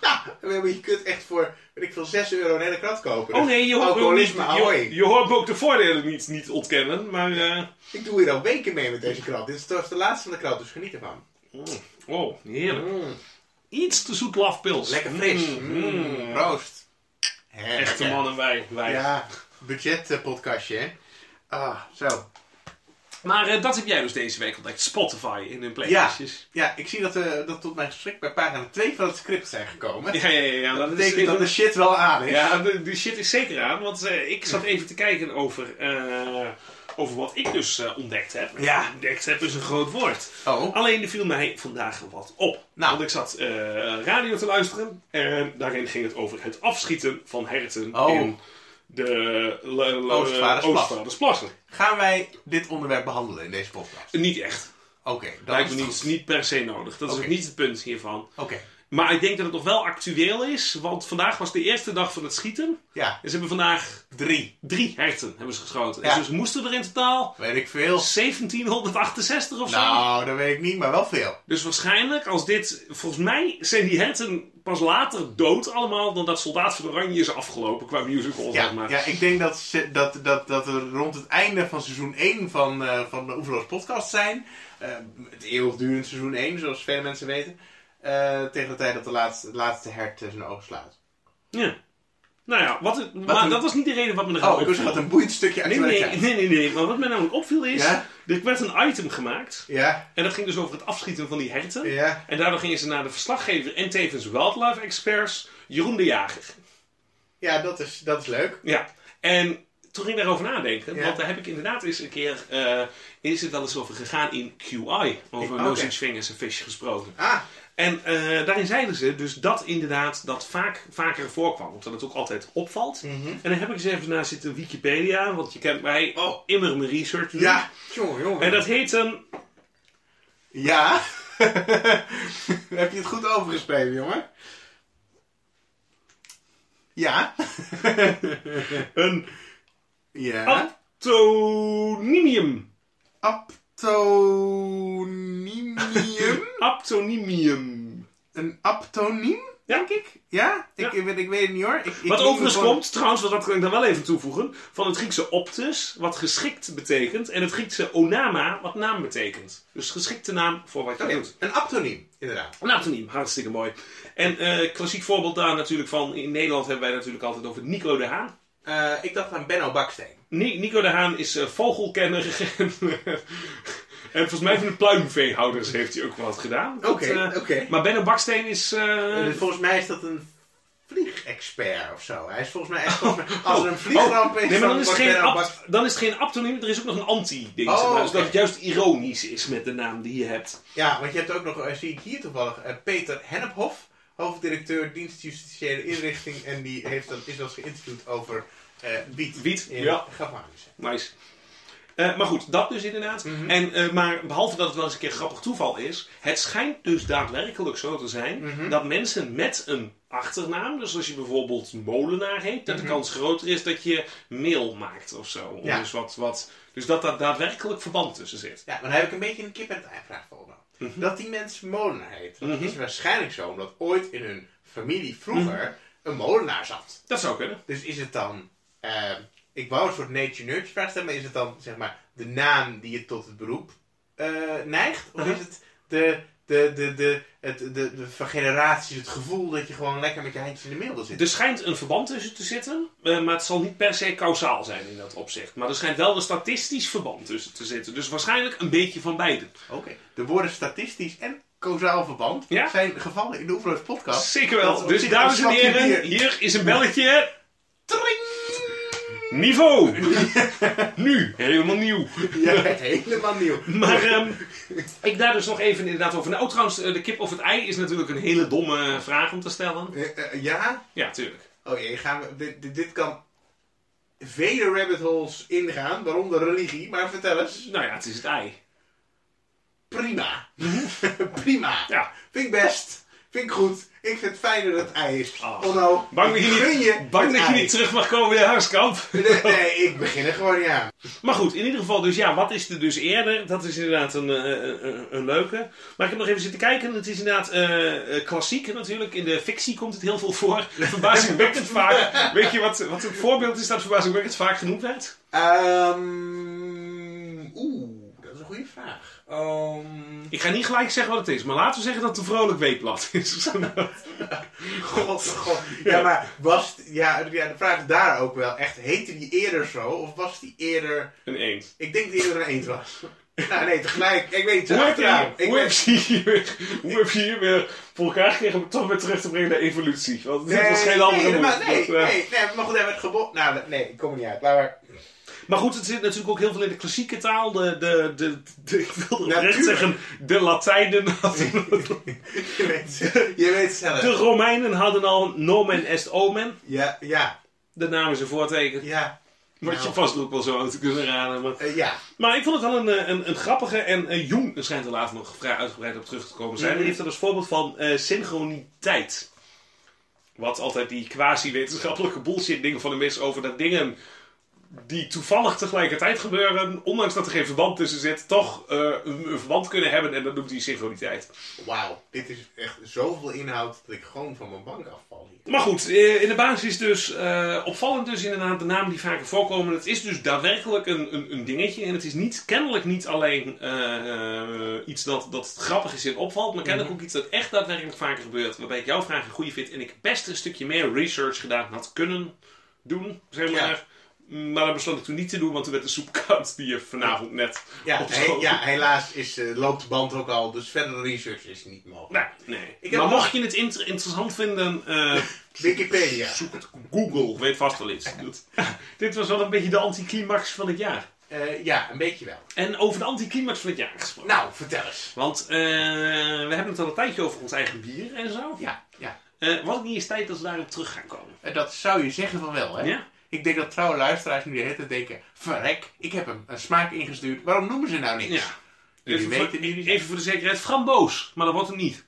Ja, je kunt echt voor, weet ik veel, 6 euro een hele krat kopen. Oh nee, je hoort, ook niet, je, je hoort me ook de voordelen niet, niet ontkennen. Maar, eh, Ik doe hier al weken mee met deze krat. Dit is trouwens de laatste van de krat, dus geniet ervan. oh, heerlijk. Mm. Iets te zoet lafpils. Lekker fris. Mm, Mm. Heerlijk, Echte mannen wij. wij. Ja, budget eh, podcastje, hè. Ah, zo. Maar eh, dat heb jij dus deze week ontdekt. Spotify in hun playlistjes. Ja, ik zie dat, eh dat tot mijn schrik bij pagina 2 van het script zijn gekomen. Ja, ja, ja. ja, dat is betekent even- dat de shit wel aan is. Ja, de, de shit is zeker aan. Want eh, ik zat even te kijken over, over wat ik dus ontdekt heb. Ja. Ontdekt heb is een groot woord. Oh, Alleen er viel mij vandaag wat op. Nou. Want ik zat radio te luisteren. En daarin ging het over het afschieten van herten Oh. in de Oostvaardersplassen. Oostvaardersplassen. gaan wij dit onderwerp behandelen in deze podcast? Niet echt. Oké, dat Lijkt is me niet, niet per se nodig. Dat is ook niet het punt hiervan. Oké, Maar ik denk dat het nog wel actueel is. Want vandaag was de eerste dag van het schieten. ja, En ze hebben vandaag drie. drie herten hebben ze geschoten. Ja. En ze moesten er in totaal Weet ik veel. 1768 of zo. Nou, dat weet ik niet, maar wel veel. Dus waarschijnlijk als dit... Volgens mij zijn die herten pas later dood allemaal... dan dat Soldaat van Oranje is afgelopen qua musical, Ja, zeg maar. ja ik denk dat, ze, dat, dat, dat we rond het einde van seizoen 1 van, eh, van de Oeverloos podcast zijn. Eh, het eeuwigdurend seizoen 1, zoals vele mensen weten. Eh, tegen de tijd dat de laatste, het laatste hert zijn ogen sluit. Ja. Nou ja, wat, maar een- dat was niet de reden wat me er Oh, ik opviel. wat een boeiend stukje Nee, nee, nee, nee, nee. Maar wat me namelijk opviel is... Ja? Er werd een item gemaakt. Ja, En dat ging dus over het afschieten van die herten. ja. En daardoor gingen ze naar de verslaggever en tevens wildlife experts... Jeroen de Jager. Ja, dat is, dat is leuk. Ja, en toen ging ik daarover nadenken. Ja. Want daar heb ik inderdaad eens een keer... eh, is het wel eens over gegaan in QI. Over Oké. No Such Thing as a Fish gesproken. Ah, En eh, daarin zeiden ze dus dat inderdaad dat vaak vaker voorkwam. Omdat het ook altijd opvalt. Mhm. En dan heb ik eens even naar zitten Wikipedia. Want je kent mij Oh. immer mijn research doen. ja. Jongen, jongen. En dat heet een... Ja. Heb je het goed overgespeeld, jongen? Ja. Een Ja. aptonymium. Aptonimium. Aptonymium. Een aptoniem? Ja. denk ik. Ja? Ik, Ja. Ik, ik weet het niet hoor. Ik, Wat overigens gewoon- komt, trouwens, wat dat kan ik dan wel even toevoegen, van het Griekse optus, wat geschikt betekent, en het Griekse onama, wat naam betekent. Dus geschikte naam voor wat je doet. Een aptoniem, inderdaad. Een antoniem, hartstikke mooi. En eh, klassiek voorbeeld daar natuurlijk van, in Nederland hebben wij natuurlijk altijd over Nico de Haan. Eh, ik dacht aan Benno Baksteen. Ni- Nico de Haan is eh, vogelkenner en, en volgens mij van de pluimveehouders heeft hij ook wat gedaan. Oké, eh, oké. Maar Benno Baksteen is... eh, volgens mij is dat een vliegexpert of zo. Hij is volgens mij echt... Volgens mij, als er een vliegramp is, Oh, Nee, maar dan is, geen dan is het geen aptoniem, er is ook nog een anti-ding. Oh. Dus dat het juist ironisch is met de naam die je hebt. Ja, want je hebt ook nog, zie ik hier toevallig, Peter Hennephof, hoofddirecteur dienst justitiële inrichting. En die heeft dan, is wel eens geïnterviewd over wiet. Wiet, in ja. gevangenissen. Nice. Eh, maar goed, dat dus inderdaad. Mhm. en, eh, maar behalve dat het wel eens een keer grappig toeval is, het schijnt dus daadwerkelijk zo te zijn Mhm. dat mensen met een achternaam, dus als je bijvoorbeeld Molenaar heet, dat de kans groter is dat je mail maakt of zo. Mhm. Ja. Dus, wat, wat, dus dat daar daadwerkelijk verband tussen zit. Ja, maar dan heb ik een beetje een kip en het ei vraag voor me. Dat die mensen molenaar heet. Dat Mhm. is waarschijnlijk zo, omdat ooit in hun familie vroeger een molenaar zat. Dat zou kunnen. Dus is het dan, eh, ik wou een soort nature-nurture vraag stellen, maar is het dan zeg maar de naam die je tot het beroep eh, neigt? Of Uh-huh. is het de, de, de, de, het, de, de, van generaties het gevoel dat je gewoon lekker met je handjes in de wil zitten? Er schijnt een verband tussen te zitten, eh, maar het zal niet per se kausaal zijn in dat opzicht. Maar er schijnt wel een statistisch verband tussen te zitten. Dus waarschijnlijk een beetje van beide. Oké, de woorden statistisch en causaal verband Ja. zijn gevallen in de Oefenloos podcast. Zeker wel. Dus dames en heren, hier is een belletje. Niveau. nu, helemaal nieuw. Ja, helemaal nieuw. Maar ehm, ik daar dus nog even inderdaad over. Nou, trouwens, eh, de kip of het ei is natuurlijk een hele domme vraag om te stellen. Eh, eh, ja? Ja, tuurlijk. Oh jee, gaan we, dit, dit, dit kan vele rabbit holes ingaan, waaronder religie, maar vertel eens. Nou ja, het is het ei. Prima. Prima. Ja. Vind ik best. Vind ik goed. Ik vind het fijn dat het ei is. Ah. Onno, Bang dat je niet, bang dat je ei. niet terug mag komen in de huiskamp. Nee, nee, ik begin er gewoon niet aan. Maar goed, in ieder geval, dus ja, wat is er dus eerder? Dat is inderdaad een, eh, een, een, een leuke. Maar ik heb nog even zitten kijken. Het is inderdaad eh, eh, klassiek natuurlijk. In de fictie komt het heel veel voor. Verbazingwekkend vaak. Weet je wat, wat een voorbeeld is dat verbazingwekkend vaak genoemd werd? Ehm, Oeh, dat is een goede vraag. Ehm, Ik ga niet gelijk zeggen wat het is, maar laten we zeggen dat het een vrolijk weekblad is. God, god. Ja, maar was... het- Ja, ja, de vraag is daar ook wel. Echt, heette die eerder zo? Of was die eerder... een eend. Ik denk dat die eerder een eend was. Nou, nee, tegelijk. Ik weet niet. Hoe heb, je, Ik hoe, ben- heb je hier weer, hoe heb je hier weer voor elkaar gekregen om het toch weer terug te brengen naar evolutie? Want dit was geen andere nee, maar nee, eh, nee, nee, maar goed, hij werd geboren. Nou, nee, ik kom er niet uit. Laat maar. Maar goed, het zit natuurlijk ook heel veel in de klassieke taal. De, de, de, de- ik wilde zeggen, de Latijnen hadden... Je weet, je weet zelf. De Romeinen hadden al nomen est omen. Ja, ja, De naam is een voorteken. ja. Wat je Nou. vast ook wel zo aan te kunnen raden. Maar, Eh, ja. maar ik vond het wel een, eh, een, een grappige. En eh Jung er schijnt er later nog vrij uitgebreid op terug te komen zijn. Die heeft er als voorbeeld van synchroniteit. Wat altijd die quasi-wetenschappelijke bullshit dingen van hem is over dat dingen die toevallig tegelijkertijd gebeuren, ondanks dat er geen verband tussen zit, toch eh, een, een verband kunnen hebben en dat noemt hij synchroniteit. Wauw, dit is echt zoveel inhoud dat ik gewoon van mijn bank afval hier. Maar goed, eh, in de basis dus eh, opvallend dus inderdaad de namen die vaker voorkomen. Het is dus daadwerkelijk een, een, een dingetje. En het is niet, kennelijk niet alleen iets dat, dat grappig is en opvalt. Maar kennelijk ook iets dat echt daadwerkelijk vaker gebeurt. Waarbij ik jouw vraag een goede vind. En ik best een stukje meer research gedaan had kunnen doen, zeg maar. Ja. Maar dat besloot ik toen niet te doen, want toen werd de soep koud die je vanavond net Ja, he- ja helaas is, eh, loopt de band ook al, dus verdere research is niet mogelijk. Nee, nee. Ik maar mocht je het inter- interessant vinden, eh, Wikipedia. Zoek het. Google weet vast wel iets. Dit was wel een beetje de anticlimax van het jaar. Eh, ja, een beetje wel. En over de anticlimax van het jaar gesproken. Nou, vertel eens. Want we hebben het al een tijdje over ons eigen bier en zo. Ja, ja. Wat niet eens tijd dat we daarop terug gaan komen. Dat zou je zeggen van wel, hè? Ja? Ik denk dat trouwe luisteraars nu de hele tijd denken... Verrek, ik heb hem een smaak ingestuurd. Waarom noemen ze nou niks? Ja. Jullie Even weten voor, even voor de zekerheid, framboos. Maar dat wordt het niet.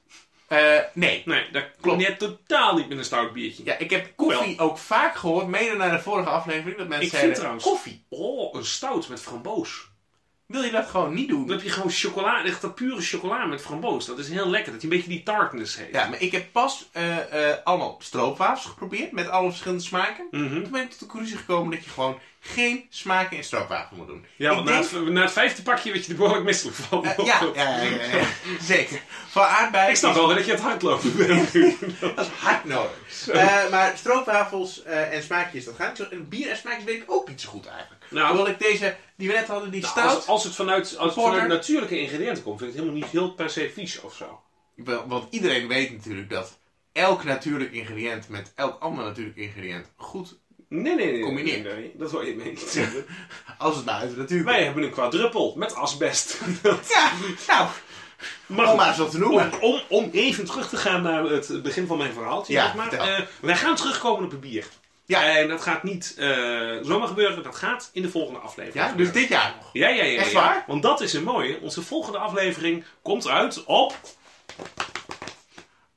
Eh, nee. Nee, dat Klopt. net totaal niet met een stout biertje. Ja, ik heb koffie ook vaak gehoord, mede naar de vorige aflevering, dat mensen Ik zeiden... trouwens... Koffie. Oh, een stout met framboos. Wil je dat gewoon niet doen? Dan heb je gewoon chocola, echt dat pure chocola met framboos. Dat is heel lekker, dat je een beetje die tartness heeft. Ja, maar ik heb pas eh, allemaal stroopwafels geprobeerd met alle verschillende smaken. Mhm. Toen ben ik tot de conclusie gekomen dat je gewoon geen smaken in stroopwafel moet doen. Ja, want na, het, na het vijfde pakje werd je er behoorlijk misselijk van. eh, ja, ja, ja, zeker. Van aardbeien. Ik snap wel dat je het hardlopen bent. Dat is hard nodig. Eh, maar stroopwafels eh, en smaakjes, dat gaat niet zo. En bier en smaakjes weet ik ook niet zo goed eigenlijk. Nou, Hoewel ik deze, die we net hadden, die Nou, stout... als, als het vanuit, als het vanuit natuurlijke ingrediënten komt, vind ik het helemaal niet heel per se vies of zo. Want iedereen weet natuurlijk dat elk natuurlijk ingrediënt met elk ander natuurlijk ingrediënt goed... Nee, nee, nee. Combineer. Nee, nee, dat wil je mee niet zeggen. Als het maar uit de natuur Wij hebben een quadruppel met asbest. Ja, nou, Maar om maar te noemen. om, om, om even terug te gaan naar het begin van mijn verhaaltje. Ja, zeg maar. Eh, wij gaan terugkomen op het bier. Ja. En dat gaat niet eh, zomaar gebeuren, dat gaat in de volgende aflevering. Ja, dus dit jaar nog. Ja, ja, ja. Echt ja. waar? Want dat is een mooie. Onze volgende aflevering komt uit op...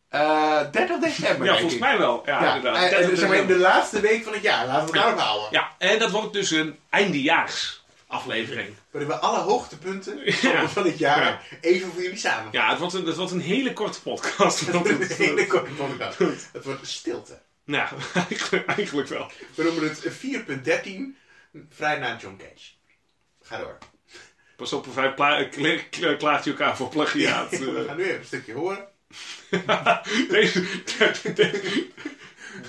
Eh 30 december, Ja, volgens mij wel. Ja, Ja, inderdaad. eh, 30 zeg maar in de laatste week van het jaar. Laten we het daarop houden. Ja, en dat wordt dus een eindejaars aflevering. Waarin we alle hoogtepunten Ja. van het jaar Ja. even voor jullie samen. Ja, het wordt een, het wordt een hele korte podcast. Want Een het, hele korte podcast. Het wordt stilte. nou, eigenlijk, eigenlijk wel. We noemen het 4.13, vrij na John Cage. Ga door. Pas op, vijf pla- kla- kla- klaagt je elkaar voor plagiaat. We Eh, gaan nu even een stukje horen. deze, de-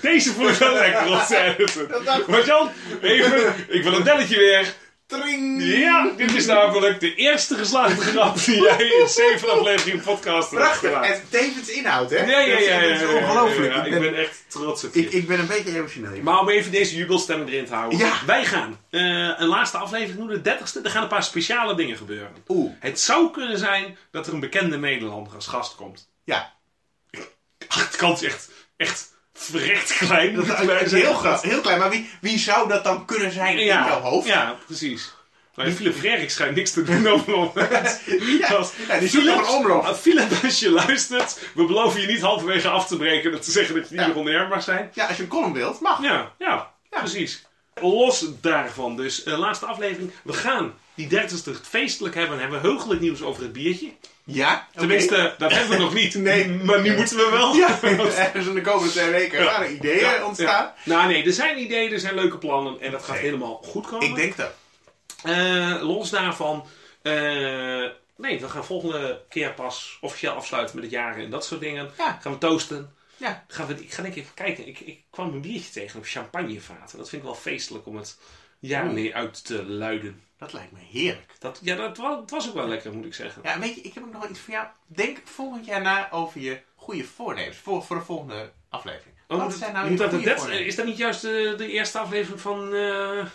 deze voel ik wel lekker op. Maar Jan, even, ik wil een delletje weer. Tring! Ja, dit is namelijk de eerste geslaagde grap die jij in zeven afleveringen podcast hebt Prachtig. En tevens inhoud, hè? Ja, ja, ja, ja, Dat is ongelooflijk. ik, ben, echt trots op je. ik, ik ben een beetje emotioneel. Maar om even deze jubelstemmen erin te houden. Ja. Wij gaan eh, een laatste aflevering doen, de dertigste. Er gaan een paar speciale dingen gebeuren. Oeh. Het zou kunnen zijn dat er een bekende Nederlander als gast komt. Ja. Ach, de kans is echt, echt verrekt klein. Dat is heel, groot, heel klein. Maar wie, wie zou dat dan kunnen zijn in Ja, jouw hoofd? Ja, precies. Maar Philip Frerik schijnt niks te doen moment. Ja, Als- ja, die zoekt nog een omloop. Ah, Philip, als je luistert, we beloven je niet halverwege af te breken en te zeggen dat je niet Ja. meer mag zijn. Ja, als je een column wilt, mag. Ja, ja, precies. Los daarvan dus, eh, laatste aflevering. We gaan die dertigste feestelijk hebben en hebben we heugelijk nieuws over het biertje. Ja? Tenminste, dat hebben we nog niet. Nee. Maar nu moeten we wel. Ja, ergens in de komende twee weken gaan er ideeën Ja, ontstaan. ja. Nou nee, er zijn ideeën, er zijn leuke plannen en dat gaat helemaal goed komen. Ik denk dat. Eh, los daarvan. eh, nee, we gaan volgende keer pas officieel afsluiten met het jaren en dat soort dingen. Ja. Gaan we toasten. Ja. Gaan we, ik ga denk ik even kijken. Ik, ik kwam een biertje tegen op champagnevaten. Dat vind ik wel feestelijk om het jaar mee uit te luiden. Dat lijkt me heerlijk. Dat, ja, dat was, ook wel lekker, moet ik zeggen. Ja, weet je, ik heb ook nog wel iets voor jou. Denk volgend jaar na over je goede voornemens. Voor, voor de volgende aflevering. Oh, Wat zijn nou je dat de goede voornemens? is dat niet juist de, de eerste aflevering van... eh,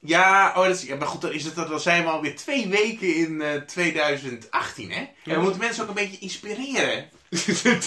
Ja, oh, dat is, ja, maar goed, dan, is het, dan zijn we alweer twee weken in eh, 2018, hè? En we moeten mensen ook een beetje inspireren.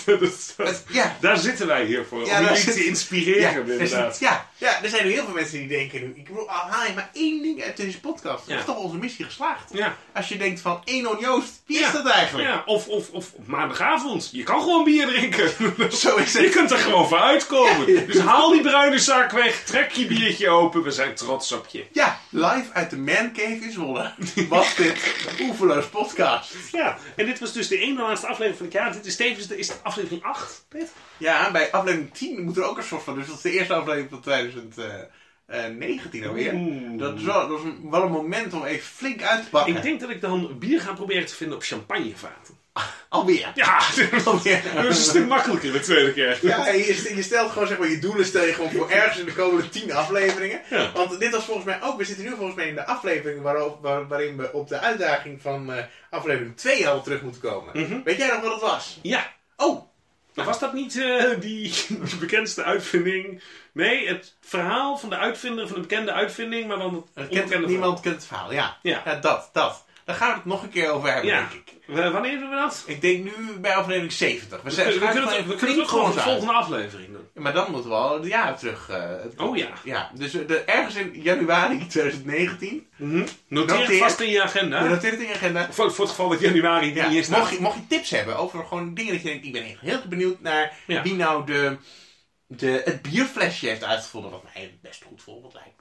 Dat is- Dat- ja. daar zitten wij hier voor. Om jullie te inspireren, er inderdaad. ja, ja, er zijn nu heel veel mensen die denken nu... Ik bedoel, al haal je maar één ding uit deze podcast. Ja. is toch onze missie geslaagd. Ja. Als je denkt van, Enon Joost, wie is dat eigenlijk? Ja, of, of, of maandagavond. Je kan gewoon bier drinken. Zo is het. Je kunt er gewoon voor uitkomen. Dus haal die bruine zak weg, trek je biertje open. We zijn trots op je. Ja, live uit de Man Cave in Zwolle was dit Oeverloos Podcast. Ja, en dit was dus de ene laatste aflevering van het jaar. Dit is tevens de, is aflevering 8, Pet? Ja, bij aflevering 10 moet er ook een soort van... Dus dat is de eerste aflevering van 2019 alweer. Oeh. Dat is, wel, dat is een- wel een moment om even flink uit te pakken. Ik denk dat ik dan bier ga proberen te vinden op champagnevaten. Alweer. Ja, Alweer. dat is een stuk makkelijker de tweede keer. Ja, je, je stelt gewoon zeg maar je doelen stel je gewoon voor ergens in de komende 10 afleveringen. Ja. Want dit was volgens mij ook, we zitten nu volgens mij in de aflevering waar- waarin we op de uitdaging van eh, aflevering 2 al terug moeten komen. Mhm. Weet jij nog wat het was? Ja. Oh, Maar was dat niet eh, die, die bekendste uitvinding? Nee, het verhaal van de uitvinder van de bekende uitvinding, maar dan het kent, niemand kent het verhaal. Ja. Ja. dat, dat. Daar gaan we het nog een keer over hebben. Ja. denk ik. W- Wanneer doen we dat? Ik denk nu bij aflevering 70. We, We, zijn, we kunnen het, we kunnen het ook gewoon de volgende aflevering doen. Maar dan moeten we al de jaren terug. eh, het- Oh ja. Ja, dus eh, de, ergens in januari 2019. Mhm. Noteer het Noteer. vast in je agenda. Je noteert het in je agenda. Voor, voor het geval dat januari Ja, niet is. mocht, je, mocht je tips hebben over gewoon dingen dat je denkt, ik ben echt heel benieuwd naar wie nou de de, het bierflesje heeft uitgevonden. Wat mij best goed voorbeeld lijkt.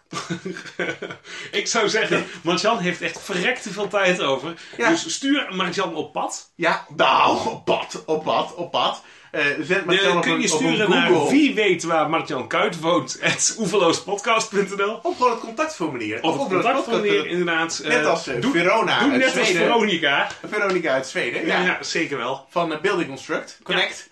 Ik zou zeggen, Marjan heeft echt verrekt te veel tijd over. Ja. Dus stuur Marjan op pad. Ja, nou, op pad, op pad, op pad. Eh zet op kun je een sturen naar wie weet waar Marjan Kuit woont. oeverloospodcast.nl Of gewoon het contactformulier. Of het contactformulier inderdaad. Net eh, als eh, doe, Verona doe uit net als Zweden. Veronica. Veronica uit Zweden. Ja, Ja. zeker wel. Van Building Construct. Connect.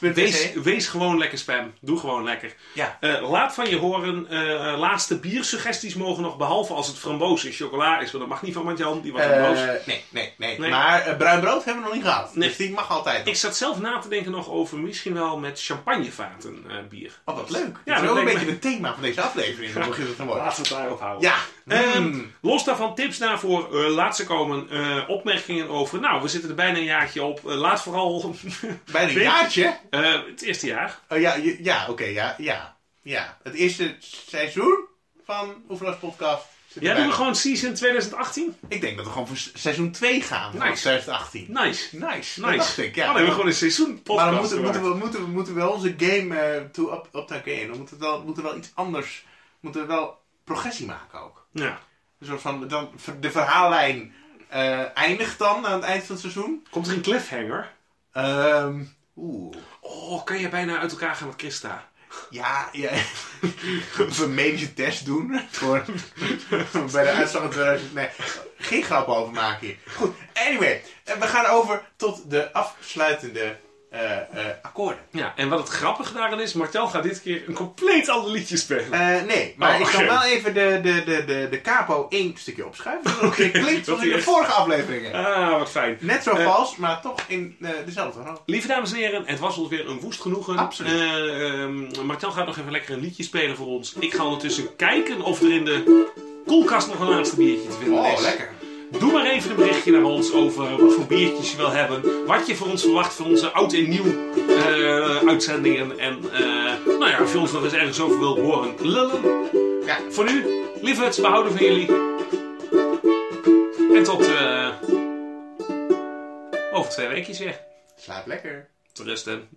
Wees, wees gewoon lekker spam. Doe gewoon lekker. Ja. Eh, laat van je horen. eh, laatste biersuggesties mogen nog, behalve als het framboos en chocola is. Want dat mag niet van Marjan, die was framboos. nee, nee, nee, Nee. Maar bruin brood hebben we nog niet gehad. Nee. Dus die mag altijd nog. Ik zat zelf na te denken nog over misschien wel met champagnevaten bier. Oh, wat leuk. Ja, dat is ook een beetje het thema van deze aflevering. Dan begint het te worden. Laten we het daarop houden. Ja. Ehm, Mm. los daarvan tips daarvoor. eh laat ze komen. eh, opmerkingen over. Nou, we zitten er bijna een jaartje op. Eh, laat vooral. Bijna een jaartje. het eerste jaar. Oh ja, ja oké, ja, ja. Ja. Het eerste seizoen van Oefenloos Podcast. Ja, doen we gewoon season 2018? Ik denk dat we gewoon voor seizoen 2 gaan van Nice. 2018. Nice. Nice. Dat Nice. dacht ik, ja. Oh, dan hebben we gewoon een seizoen podcast maar dan moeten, moeten, we, moeten, we, moeten we wel onze game eh to up, up to game. Dan moeten we wel, moeten we wel iets anders. Moeten we wel progressie maken ook. Ja. Een soort van, dan, de verhaallijn eh, eindigt dan aan het eind van het seizoen. Komt er een cliffhanger? Ehm Oeh. Oh, kan je bijna uit elkaar gaan met Christa? Ja, ja. Een medische test doen. Voor, bij de uitslag van 2000. Nee, geen grap over maken hier. Goed, anyway. eh, We gaan over tot de afsluitende eh, eh, akkoorden. Ja, en wat het grappige daarin is, Martel gaat dit keer een compleet ander liedje spelen. Eh, nee, maar Oh, ik kan oké. wel even de, de, de, de, de capo één stukje opschuiven. Het klinkt zoals in de echt- vorige afleveringen. Ah, wat fijn. Net zo vals, maar toch in dezelfde toon. Lieve dames en heren, het was ons weer een woest genoegen. Absoluut. Eh, ehm, Martel gaat nog even lekker een liedje spelen voor ons. Ik ga ondertussen kijken of er in de koelkast nog een laatste biertje te vinden is. Oh, lekker. Doe maar even een berichtje naar ons over wat voor biertjes je wil hebben. Wat je voor ons verwacht van onze oud en nieuw eh, uitzendingen. En eh, nou ja, als je ons nog eens ergens over wilt horen lullen. Ja. Voor nu, lieverds, we houden van jullie. En tot eh, over twee weekjes weer. Slaap lekker. Tot rusten.